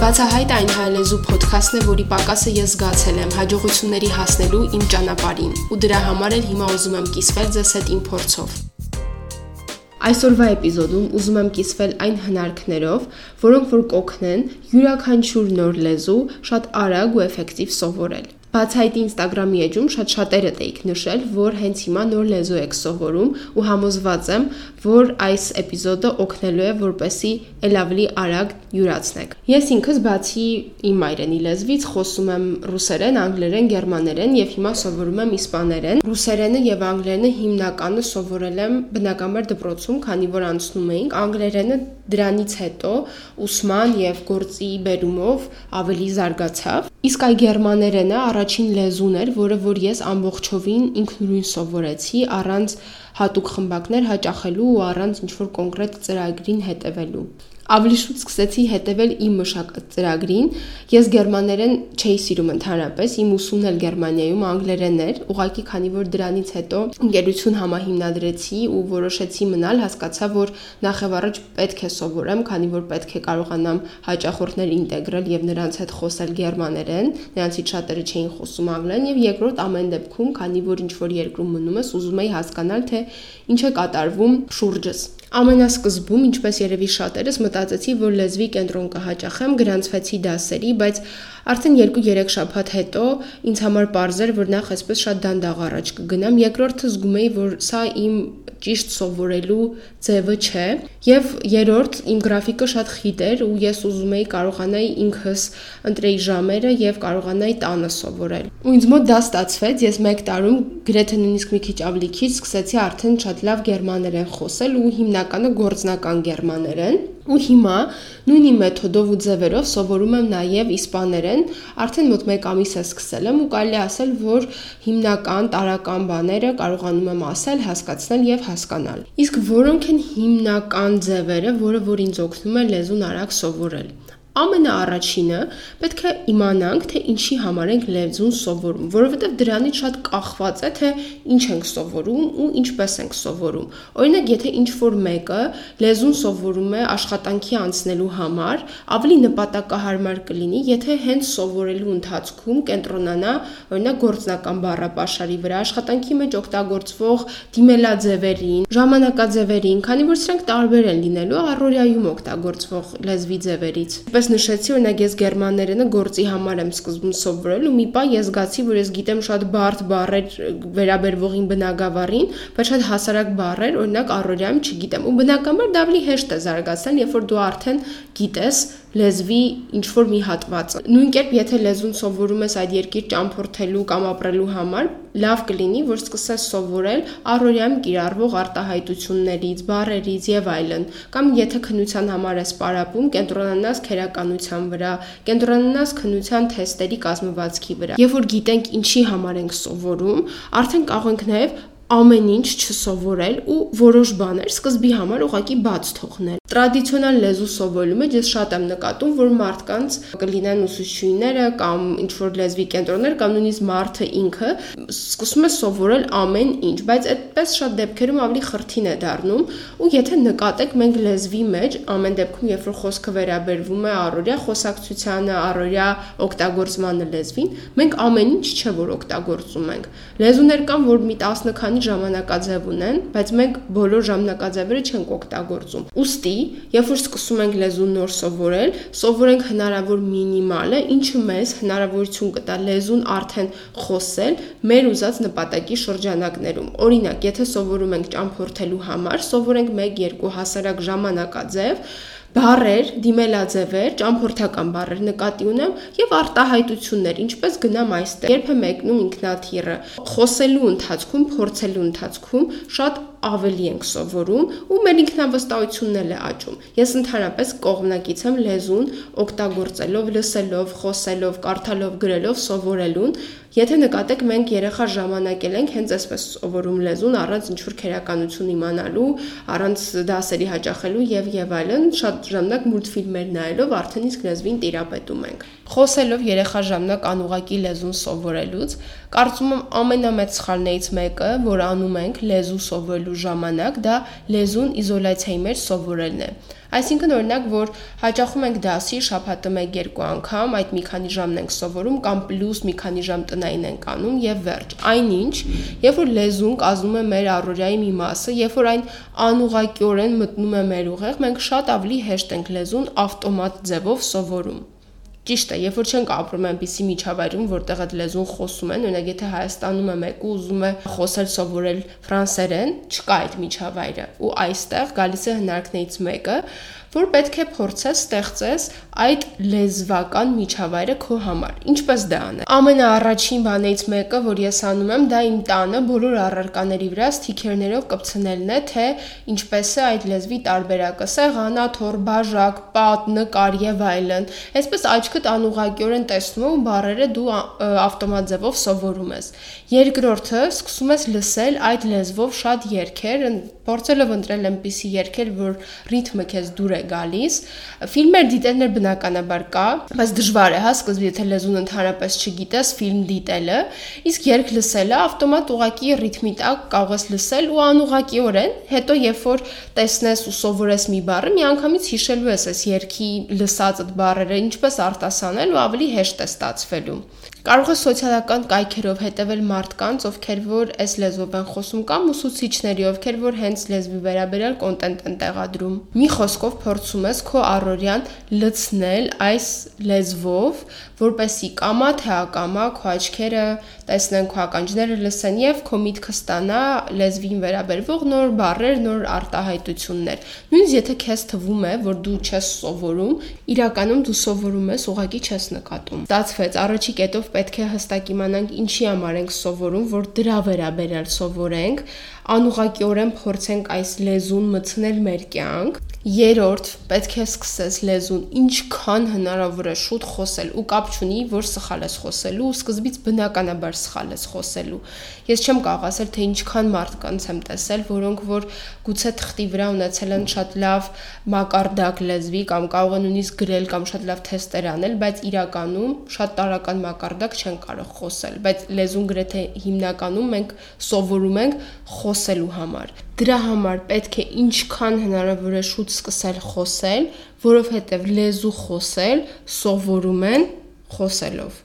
Բացահայտ այն հայալեզու ոդքասթն է, որի պակասը ես զգացել եմ հաջողությունների հասնելու իմ ճանապարհին, ու դրա համար էլ հիմա ուզում եմ կիսվել ձեզ հետ իմ փորձով։ Այսօրվա էպիզոդում ուզում եմ կիսվել այն հնարքներով, որոնք որ կօգնեն յուրաքանչյուր նոր լեզու շատ արագ ու էֆեկտիվ սովորել։ Բացահայտի Instagram-ի էջում շատ շատերը տեիք նշել, որ հենց հիմա նոր լեզու եք սովորում ու համոզված եմ, որ այս էպիզոդը օգնելու է, որպեսի ել ավելի արագ յուրացնեք։ Ես ինքս բացի իմ մայրենի լեզվից խոսում եմ ռուսերեն, անգլերեն, գերմաներեն եւ հիմա սովորում եմ իսպաներեն։ Ռուսերենը եւ անգլերենը հիմնականը սովորել եմ բնականաբար դպրոցում, քանի որ անցնում էինք։ Անգլերենը դրանից հետո ուսման եւ գործի բերումով ավելի զարգացավ։ Իսկ այ գերմաներենը առաջին լեզուն էր, որը որ ես ամբողջովին ինքնուրույն սովորեցի առանց հատուկ խմբակներ հաճախելու ու առանց ինչ-որ կոնկրետ ծրագրին հետևելու ավելի շուտ սկսեցի հետևել իմ մշակած ծրագրին։ Ես գերմաներեն չէի սիրում ընդհանրապես, իմ ուսումն էլ Գերմանիայում անգլերեն էր, ուղղակի քանի որ դրանից հետո ընկերություն համահիմնադրեցի ու որոշեցի մնալ, հասկացա, որ նախ եւ առաջ պետք է սովորեմ, քանի որ պետք է կարողանամ հաճախորդներ ինտեգրել եւ նրանց հետ խոսել գերմաներեն, նրանցից շատերը չէին խոսում անգլերեն եւ երկրորդ ամեն դեպքում, քանի որ ինչ որ երկրում մնում ես, ուզում եի հասկանալ, թե ինչ է կատարվում շուրջս։ Ամենասկզբում, ինչպես երևի շատերս, մտածեցի, որ լեզվի կենտրոն կհաճախեմ, գրանցվեցի դասերի, բայց արդեն 2-3 շաբաթ հետո ինձ համար པարզ էր, որ նախ այսպես շատ դանդաղ առաջ կգնամ, երկրորդը զգում էի, որ սա իմ ճիշտ սովորելու ձևը չէ, եւ երրորդ իմ գրաֆիկը շատ խիտ էր ու ես ուզում էի կարողանայի ինքս ընտրեի ժամերը եւ կարողանայի տանը սովորել։ Ու ինձ մոտ դա ստացվեց, ես 1 տարում գրեթե նույնիսկ մի քիչ ավելի քիչ սկսեցի արդեն շատ լավ գերմաներեն խոսել ու հիմնականը գործնական գերմաներեն ու հիմա նույնի մեթոդով ու ձևերով սովորում եմ նաև իսպաներեն, արդեն մոտ 1 ամիս է սկսել եմ ու կարելի ասել, որ հիմնական տարական բաները կարողանում եմ ասել, հասկացնել եւ հասկանալ։ Իսկ որոնք են հիմնական ձևերը, որը որ ինձ օգնում է լեզուն արագ սովորել։ Ամենաառաջինը պետք է իմանանք, թե ինչի համար ենք լեզուն սովորում, որովհետև դրանից շատ կախված է, թե ինչ ենք սովորում ու ինչպես ենք սովորում։ Օրինակ, եթե ինչ-որ մեկը լեզուն սովորում է աշխատանքի անցնելու համար, ավելի նպատակահարմար կլինի, եթե հենց սովորելու ընթացքում կենտրոնանա, օրինակ, գործնական բառապաշարի վրա, աշխատանքի մեջ օգտագործվող դիմելաձևերին, ժամանակաձևերին, քանի որ սրանք տարբեր են լինելու առօրյայում օգտագործվող լեզվի ձևերից։ Պես նշեցի, օրինակ ես գերմաներենը գործի համար եմ սկզբում սովորել ու մի պահ ես զգացի, որ ես գիտեմ շատ բարդ բառեր վերաբերվողին բնագավառին, բայց շատ հասարակ բառեր, օրինակ առօրյայում չգիտեմ։ Ու բնականաբար դա ավելի հեշտ է զարգացնել, երբ որ դու արդեն գիտես լեզվի ինչ որ մի հատվածը։ Նույն կերպ, եթե լեզուն սովորում ես այդ երկիր ճամփորդելու կամ ապրելու համար, լավ կլինի, որ սկսես սովորել առօրյայում կիրառվող արտահայտություններից, բառերից եւ այլն։ Կամ եթե քննության համար ես պարապում, կենտրոնանաս քերականության վրա, կենտրոնանաս քննության թեստերի կազմվածքի վրա։ Երբ որ գիտենք ինչի համար ենք սովորում, արդեն կարող ենք նաեւ ամեն ինչ չսովորել ու որոշ բաներ սկզբի համար ուղակի բաց թողնել։ Տրադիցիոնալ լեզու սովորելու մեջ ես շատ եմ նկատում, որ մարդկանց կլինեն ուսուցչուհիները կամ ինչ որ լեզվի կենտրոններ կամ նույնիսկ մարդը ինքը սկսում է սովորել ամեն ինչ, բայց այդպես շատ դեպքերում ավելի խրթին է դառնում ու եթե նկատեք մենք լեզվի մեջ ամեն դեպքում երբ որ խոսքը վերաբերվում է առօրյա խոսակցությանը, առօրյա օգտագործմանը լեզվին, մենք ամեն ինչ չէ որ օգտագործում ենք։ Լեզուներ կան, որ մի 10 քանի ժամանակաձև ունեն, բայց մենք բոլոր ժամանակաձևերը չենք օգտագործում։ Ոստի, երբ որ սկսում ենք լեզուն նոր սովորել, սովորենք հնարավոր մինիմալը, ինչը մեզ հնարավորություն կտա լեզուն արդեն խոսել մեր ուզած նպատակի շրջանակներում։ Օրինակ, եթե սովորում ենք ճամփորդելու համար, սովորենք 1-2 հասարակ ժամանակաձև, բառեր, դիմելաձևեր, ճամփորդական բառեր նկատի ունեմ եւ արտահայտություններ, ինչպես գնամ այստեղ։ Երբ է մեկնում ինքնաթիռը, խոսելու ընթացքում, փորձելու ընթացքում շատ ավելի ենք սովորում ու մեր ինքնավստահությունն էլ է աճում։ Ես ընդհանրապես կողմնակից եմ լեզուն օգտագործելով, լսելով, խոսելով, կարդալով, գրելով սովորելուն Եթե նկատեք, մենք երեխա ժամանակել ենք հենց այսպես սովորում լեզուն առանց ինչ-որ քերականություն իմանալու, առանց դասերի հաճախելու եւ եւ այլն, շատ ժամանակ մուլտֆիլմեր նայելով արդեն իսկ լեզվին տիրապետում ենք։ Խոսելով երեխա ժամանակ անուղակի լեզուն սովորելուց, կարծում եմ ամենամեծ սխալներից մեկը, որ անում ենք լեզու սովորելու ժամանակ, դա լեզուն իզոլացիայի մեջ սովորելն է։ Այսինքն օրինակ, որ հաճախում ենք դասի շաբաթը 1-2 անգամ, այդ մի քանի ժամն ենք սովորում կամ պլյուս մի քանի ժամ տնային ենք անում եւ վերջ։ Այնինչ, երբ որ լեզուն կազմում է մեր առօրյայի մի մասը, երբ որ այն անուղակիորեն մտնում է մեր ուղեղ, մենք շատ ավելի հեշտ ենք լեզուն ավտոմատ ձևով սովորում։ Ճիշտ է, երբ որ չենք ապրում այնպիսի միջավայրում, որտեղ այդ լեզուն խոսում են, օրինակ եթե Հայաստանում է մեկը ուզում է խոսել սովորել ֆրանսերեն, չկա այդ միջավայրը։ Ու այստեղ գալիս է հնարքներից մեկը, որ պետք է փորձես ստեղծես այդ լեզվական միջավայրը քո համար։ Ինչպես դա անել։ Ամենաառաջին բանից մեկը, որ ես անում եմ, դա իմ տանը բոլոր առարկաների վրա սթիքերներով կպցնելն է, թե ինչպես է այդ լեզվի տարբերակը՝ սեղանա, թոր, բաժակ, պատ, նկար եւ այլն։ Այսպես աչքդ անուղակիորեն տեսնում ու բառերը դու ավտոմատ ձևով սովորում ես։ Երկրորդը սկսում ես լսել այդ լեզվով շատ երգեր, փորձելով ընտրել այնպիսի երգեր, որ ռիթմը քեզ դուր է է գալիս։ Ֆիլմեր դիտելներ բնականաբար կա, բայց դժվար է, հա, սկզբի եթե լեզուն ընդհանրապես չգիտես, ֆիլմ դիտելը, իսկ երգ լսելը ավտոմատ ուղակի ռիթմի տակ կարող ես լսել ու անուղակիորեն, հետո երբ որ տեսնես ու սովորես մի բառը, միանգամից հիշելու ես այս երգի լսած այդ բառերը, ինչպես արտասանել ու ավելի հեշտ է ստացվելու։ Կարող է սոցիալական կայքերով հետևել մարդկանց, ովքեր որ այս լեզվով են խոսում կամ ուսուցիչների, ովքեր որ հենց լեզվի վերաբերյալ կոնտենտ են տեղադրում։ Մի խոսքով փորձում ես քո առօրյան լցնել այս լեզվով, որպեսի կամա թե ակամա քո աչքերը տեսնեն քո ականջները լսեն եւ քո միտքը ստանա լեզվին վերաբերվող նոր բառեր, նոր արտահայտություններ։ Նույնիսկ եթե քեզ թվում է, որ դու չես սովորում, իրականում դու սովորում ես, ուղղակի չես նկատում։ Ստացվեց, առաջի կետով պետք է հստակ իմանանք ինչի համար ենք սովորում, որ դրա վերաբերյալ սովորենք, անուղակիորեն փորձենք այս լեզուն մտցնել մեր կյանք Երորդ, պետք է սկսես լեզուն ինչքան հնարավոր է շուտ խոսել ու կապ չունի, որ սխալ ես խոսելու, սկզբից բնականաբար սխալ ես խոսելու։ Ես չեմ կարող ասել, թե ինչքան մարդկանց եմ տեսել, որոնք որ գուցե թղթի վրա ունեցել են շատ լավ մակարդակ լեզվի կամ կարող են նույնիսկ գրել կամ շատ լավ թեստեր անել, բայց իրականում շատ տարական մակարդակ չեն կարող խոսել, բայց լեզուն գրեթե հիմնականում մենք սովորում ենք խոսելու համար Դրա համար պետք է ինչքան հնարավոր է շուտ սկսել խոսել, որովհետև լեզու խոսել սովորում են խոսելով։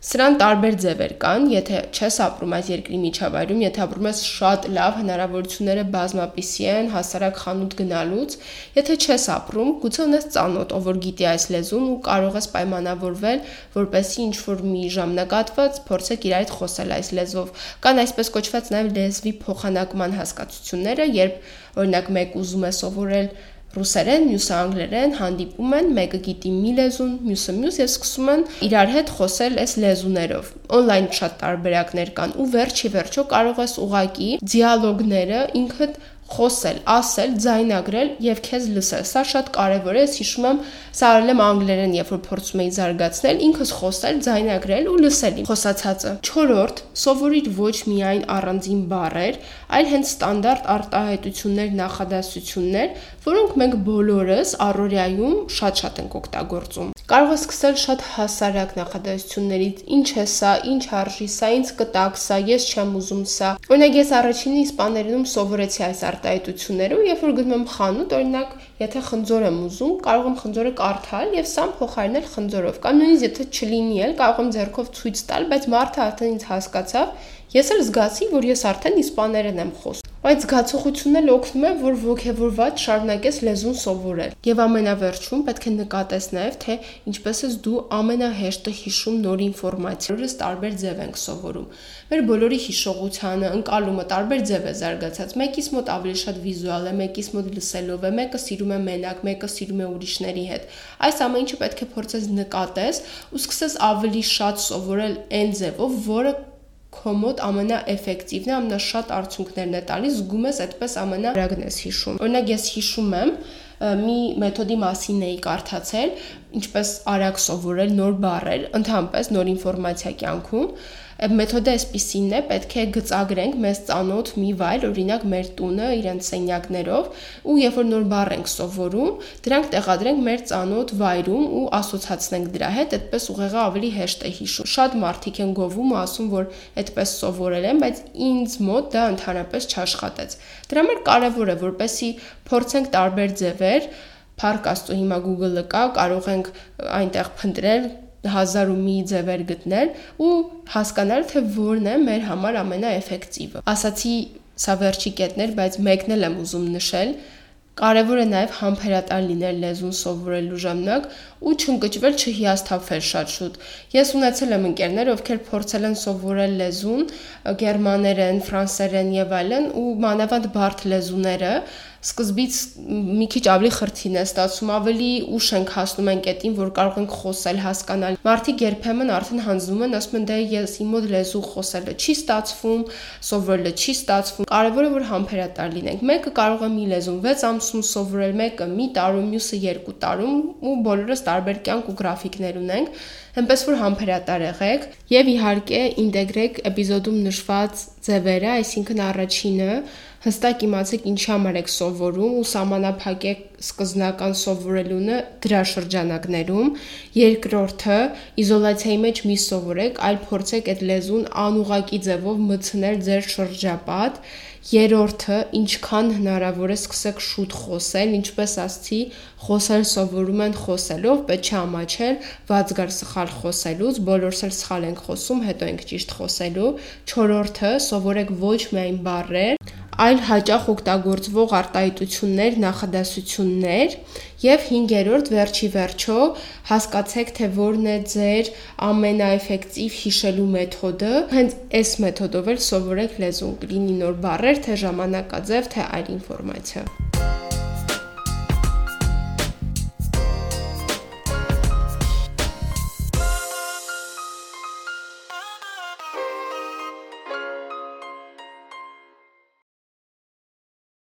Սրան տարբեր ձևեր կան, եթե չես ապրում այս երկրի միջավայրում, եթե ապրում ես շատ լավ, հնարավորությունները բազմապիսի են հասարակ խանութ գնալուց, եթե չես ապրում, գուցե ունես ծանոթ, ով որ գիտի այս լեզուն ու կարող ես պայմանավորվել, որպեսզի ինչ որ մի ժամանակատված փորձեք իր այդ խոսել այս լեզվով։ Կան այսպես կոչված նաև լեզվի փոխանակման հասկացությունները, երբ օրինակ մեկ ուզում է սովորել ռուսերեն, մյուսը անգլերեն հանդիպում են, մեկը գիտի մի լեզուն, մյուսը մյուս եւ սկսում են իրար հետ խոսել այս լեզուներով։ Օնլայն շատ տարբերակներ կան ու վերջի վերջո կարող ես ուղակի դիալոգները ինքդ խոսել, ասել, ձայնագրել եւ քեզ լսել։ Սա շատ կարեւոր է, ես հիշում եմ, սա արել եմ անգլերեն, երբ որ փորձում էի զարգացնել, ինքս խոսել, ձայնագրել ու լսել իմ խոսացածը։ 4-րդ, սովորիր ոչ միայն առանձին բառեր, այլ հենց ստանդարտ արտահայտություններ, նախադասություններ, որոնք մենք բոլորս առօրյայում շատ-շատ ենք օգտագործում։ Կարող ես սկսել շատ հասարակ նախադասություններից. Ինչ է սա, ինչ արժի սա, ինձ կտակ սա, ես չեմ ուզում սա։ Օրինակ ես առաջինը իսպաներենում սովորեցի այս արտահայտությունները ու երբ որ գնում եմ խանութ, օրինակ, եթե խնձոր եմ ուզում, կարող եմ խնձորը կարդալ եւ սամ փոխարինել խնձորով։ Կամ նույնիսկ եթե չլինի էլ, կարող եմ ձեռքով ցույց տալ, բայց մարդը արդեն ինձ հասկացավ, ես էլ զգացի, որ ես արդեն իսպաներեն եմ խոսում։ Այդ զգացողությունն էլ օգնում է, որ ողջևորված շարունակես լեզուն սովորել։ Եվ ամենավերջում պետք է նկատես նաև, թե ինչպես ես դու ամենահեշտը հիշում նոր ինֆորմացիա։ Որս տարբեր ձև ենք սովորում։ Մեր բոլորի հիշողությանը, ընկալումը տարբեր ձև է զարգացած։ Մեկից մոտ ավելի շատ վիզուալ է, մեկից մոտ լսելով է, մեկը սիրում է մենակ, մեկը սիրում է ուրիշների հետ։ Այս ամեն ինչը պետք է փորձես նկատես ու սկսես ավելի շատ սովորել այն ձևով, որը քո մոտ ամենաէֆեկտիվն է, ամենաշատ արդյունքներն է տալիս, զգում ես այդպես ամենարագն ես հիշում։ Օրինակ ես հիշում եմ մի մեթոդի մասին էի կարդացել, ինչպես արագ սովորել նոր բառեր, ընդհանրապես նոր ինֆորմացիա կյանքում մեթոդը այսպեսին է, պետք է գծագրենք մեզ ծանոթ մի վայր, օրինակ մեր տունը իրենց սենյակներով, ու երբ որ նոր բառ ենք սովորում, դրանք տեղադրենք մեր ծանոթ վայրում ու ասոցացնենք դրա հետ, այդպես ուղեղը ավելի հեշտ է հիշում։ Շատ մարդիկ են գովում ու ասում, որ այդպես սովորել են, բայց ինձ մոտ դա ընդհանրապես չաշխատեց։ Դրա համար կարևոր է, որպեսի փորձենք տարբեր ձևեր Փառք Աստծո հիմա Google-ը կա, կարող ենք այնտեղ փնտրել հազար ու մի ձևեր գտնել ու հասկանալ թե որն է մեր համար ամենաէֆեկտիվը։ Ասացի սա վերջի կետն էր, բայց մեկն էլ եմ ուզում նշել, Կարևոր է նաև համբերատար լինել լեզուն սովորելու ժամանակ ու չընկճվել, չհիասթափվել շատ շուտ։ Ես ունեցել եմ ընկերներ, ովքեր փորձել են սովորել լեզուն, գերմաներեն, ֆրանսերեն եւ այլն, ու մանավանդ բարդ լեզուները սկզբից մի քիչ ավելի խրթին է ստացվում, ավելի ուշ ենք հասնում այն կետին, որ կարող ենք խոսել, հասկանալ։ Մարդիկ երբեմն արդեն հանձնում են, ասում են դե ես իմ մոտ լեզու խոսելը չի ստացվում, սովորելը չի ստացվում։ Կարևորը որ համբերատար լինենք։ Մեկը կարող է մի լեզուն 6 ամսում սովորել, մեկը մի տարում, մյուսը 2 տարում ու բոլորս տարբեր կյանք ու գրաֆիկներ ունենք։ Հենց որ համբերատար եղեք եւ իհարկե ինտեգրեք էպիզոդում նշված ձևերը, այսինքն առաջինը հստակ իմացեք ինչի համար եք սովորում ու սահմանափակեք սկզբնական սովորելունը դրա շրջանակներում։ Երկրորդը իզոլացիայի մեջ մի սովորեք, այլ փորձեք այդ լեզուն անուղակի ձևով մտցնել ձեր շրջապատ Երորդը, ինչքան հնարավոր է սկսեք շուտ խոսել, ինչպես ասացի, խոսել սովորում են խոսելով, պետք չէ ամաչել, ված գար սխալ խոսելուց, բոլորս էլ սխալ ենք խոսում, հետո ենք ճիշտ խոսելու։ Չորրորդը, սովորեք ոչ միայն բառեր, այլ հաճախ օգտագործվող արտահայտություններ, նախադասություններ եւ 5-րդ վերջի վերջո հասկացեք թե որն է ձեր ամենաէֆեկտիվ հիշելու մեթոդը հենց այս մեթոդով էլ սովորեք լեզուն լինի նոր բառեր թե ժամանակաձև թե այլ ինֆորմացիա